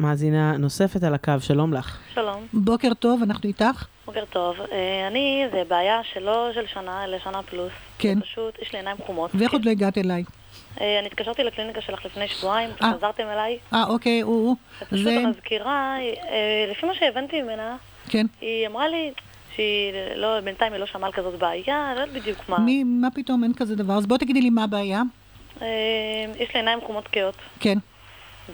מאזינה נוספת על הקו, שלום לך. שלום, בוקר טוב, אנחנו איתך? בוקר טוב. אה, אני, זה בעיה שלא של שנה, אלא שנה פלוס. כן. פשוט, יש לי עיניים חומות. ואיך עוד לא הגעת אליי? אה, אני התקשרתי לקליניקה שלך לפני שבועיים, אה. חזרתם אליי. אה, אוקיי, הוא, זה, המזכירה, אה, לפי מה שהבנתי ממנה, כן. היא אמרה לי שהיא לא, בינתיים היא לא שמעה על כזאת בעיה, לא יודעת בדיוק מה. מי, מה פתאום, אין כזה דבר. אז בואי תגידי לי מה הבעיה. אה, יש לי עיניים חומות כהות. כן.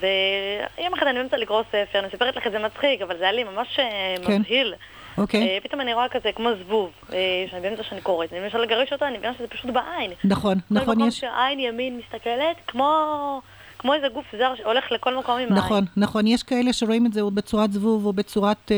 ויום אחד אני באמצע לקרוא ספר, אני מספרת לך את זה מצחיק, אבל זה היה לי ממש אה, כן. מבהיל. אוקיי. אה, פתאום אני רואה כזה כמו זבוב, אה, שאני באמצע שאני קוראת. אני מנסה לגרש אותה, אני מבינה שזה פשוט בעין. נכון, כל נכון, מקום יש... שעין ימין מסתכלת, כמו, כמו איזה גוף זר שהולך לכל מקום עם העין. נכון, נכון, יש כאלה שרואים את זה בצורת זבוב או בצורת אה,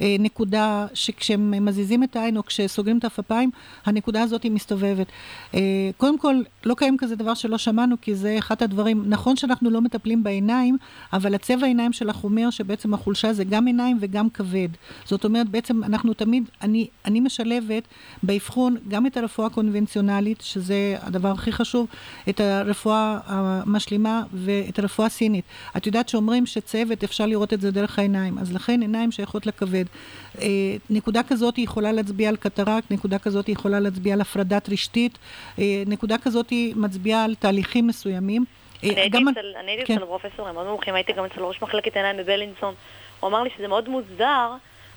אה, נקודה שכשהם מזיזים את העין או כשסוגרים את האפפיים, הנקודה הזאת היא מסתובבת. אה, קודם כל, לא קיים כזה דבר שלא שמענו, כי זה אחד הדברים, נכון שאנחנו לא מטפלים בעיניים, אבל הצבע העיניים שלך אומר שבעצם החולשה זה גם עיניים וגם כבד. זאת אומרת, בעצם אנחנו תמיד, אני, אני משלבת באבחון גם את הרפואה הקונבנציונלית, שזה הדבר הכי חשוב, את הרפואה המשלימה ואת הרפואה הסינית. את יודעת שאומרים שצוות, אפשר לראות את זה דרך העיניים, אז לכן עיניים שייכות לכבד. אה, נקודה כזאת היא יכולה להצביע על קטרקט, נקודה כזאת היא יכולה להצביע על הפרדת רשתית, אה, נקודה כזאת היא מצביעה על תהליכים מסוימים. אה, אני הייתי אצל, אני הייתי כן. אצל פרופסורים מאוד מומחים, הייתי גם אצל ראש מחלקת עיניים בבלינסון. הוא אמר לי שזה מאוד מוזר,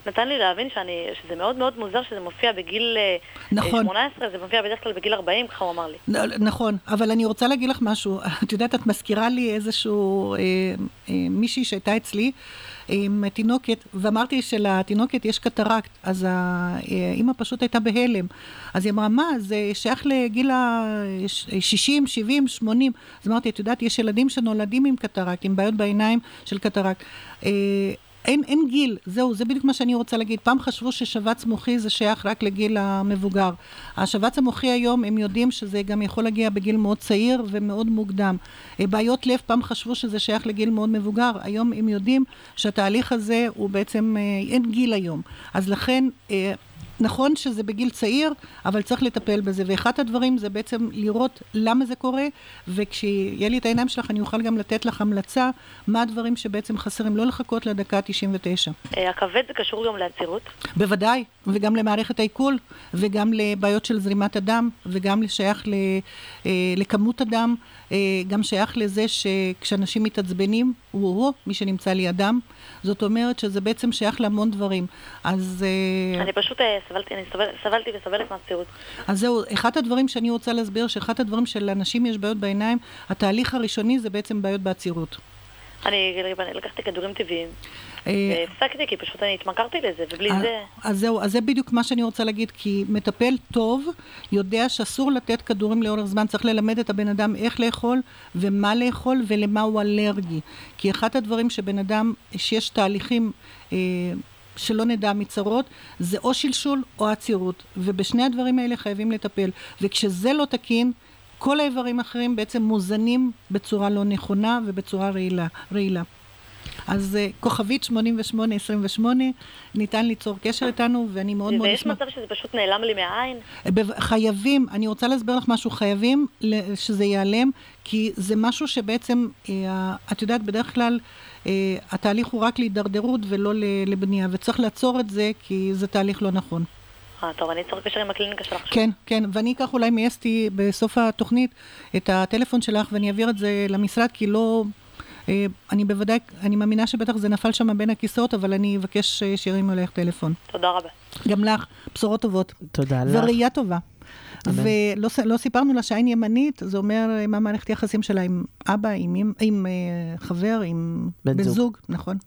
נתן לי להבין שאני, שזה מאוד מאוד מוזר שזה מופיע בגיל אה, נכון. אה, 18, זה מופיע בדרך כלל בגיל 40, ככה הוא אמר לי. נכון, אבל אני רוצה להגיד לך משהו. את יודעת, את מזכירה לי איזשהו אה, אה, מישהי שהייתה אצלי עם תינוקת, ואמרתי שלתינוקת יש קטרקט, אז האימא פשוט הייתה בהלם. אז היא אמרה, מה, זה שייך לגיל ה-60, 70, 80. אז אמרתי, את יודעת, יש ילדים שנולדים עם קטרקט, עם בעיות בעיניים של קטרקט. אה, אין, אין גיל, זהו, זה בדיוק מה שאני רוצה להגיד. פעם חשבו ששבץ מוחי זה שייך רק לגיל המבוגר. השבץ המוחי היום, הם יודעים שזה גם יכול להגיע בגיל מאוד צעיר ומאוד מוקדם. אה, בעיות לב, פעם חשבו שזה שייך לגיל מאוד מבוגר. היום הם יודעים שהתהליך הזה הוא בעצם, אה, אין גיל היום. אז לכן... נכון שזה בגיל צעיר, אבל צריך לטפל בזה. ואחד הדברים זה בעצם לראות למה זה קורה, וכשיהיה לי את העיניים שלך, אני אוכל גם לתת לך המלצה מה הדברים שבעצם חסרים, לא לחכות לדקה ה-99. אה, הכבד זה קשור גם לעצירות. בוודאי, וגם למערכת העיכול, וגם לבעיות של זרימת הדם, וגם שייך ל, אה, לכמות הדם, אה, גם שייך לזה שכשאנשים מתעצבנים, הוא הוא מי שנמצא לידם. זאת אומרת שזה בעצם שייך להמון דברים. אז... אני פשוט סבלתי, אני סבל, סבלתי וסובלת מעצירות. אז זהו, אחד הדברים שאני רוצה להסביר, שאחד הדברים שלאנשים יש בעיות בעיניים, התהליך הראשוני זה בעצם בעיות בעצירות. אני לקחתי כדורים טבעיים, אה, והפסקתי כי פשוט אני התמכרתי לזה, ובלי זה... אז זהו, אז זה בדיוק מה שאני רוצה להגיד, כי מטפל טוב יודע שאסור לתת כדורים לאורך זמן, צריך ללמד את הבן אדם איך לאכול ומה לאכול ולמה הוא אלרגי. כי אחד הדברים שבן אדם, שיש תהליכים אה, שלא נדע מצרות, זה או שלשול או עצירות, ובשני הדברים האלה חייבים לטפל. וכשזה לא תקין, כל האיברים האחרים בעצם מוזנים בצורה לא נכונה ובצורה רעילה. רעילה. אז uh, כוכבית 8828, ניתן ליצור קשר איתנו, ואני מאוד מאוד ויש אשמח. מצב שזה פשוט נעלם לי מהעין? בב- חייבים, אני רוצה להסביר לך משהו, חייבים שזה ייעלם, כי זה משהו שבעצם, אה, את יודעת, בדרך כלל אה, התהליך הוא רק להידרדרות ולא לבנייה, וצריך לעצור את זה, כי זה תהליך לא נכון. אה, טוב, אני אצטרך קשר עם הקליניקה שלך. כן, כן, ואני אקח אולי מאסתי בסוף התוכנית את הטלפון שלך ואני אעביר את זה למשרד, כי לא... אה, אני בוודאי, אני מאמינה שבטח זה נפל שם בין הכיסאות, אבל אני אבקש אה, שירימו אלייך טלפון. תודה רבה. גם לך, בשורות טובות. תודה לך. וראייה טובה. אמן. ולא לא סיפרנו לה שהעין ימנית, זה אומר אה, מה מערכת היחסים שלה עם אבא, עם, עם, עם אה, חבר, עם בן בן זוג. זוג, נכון.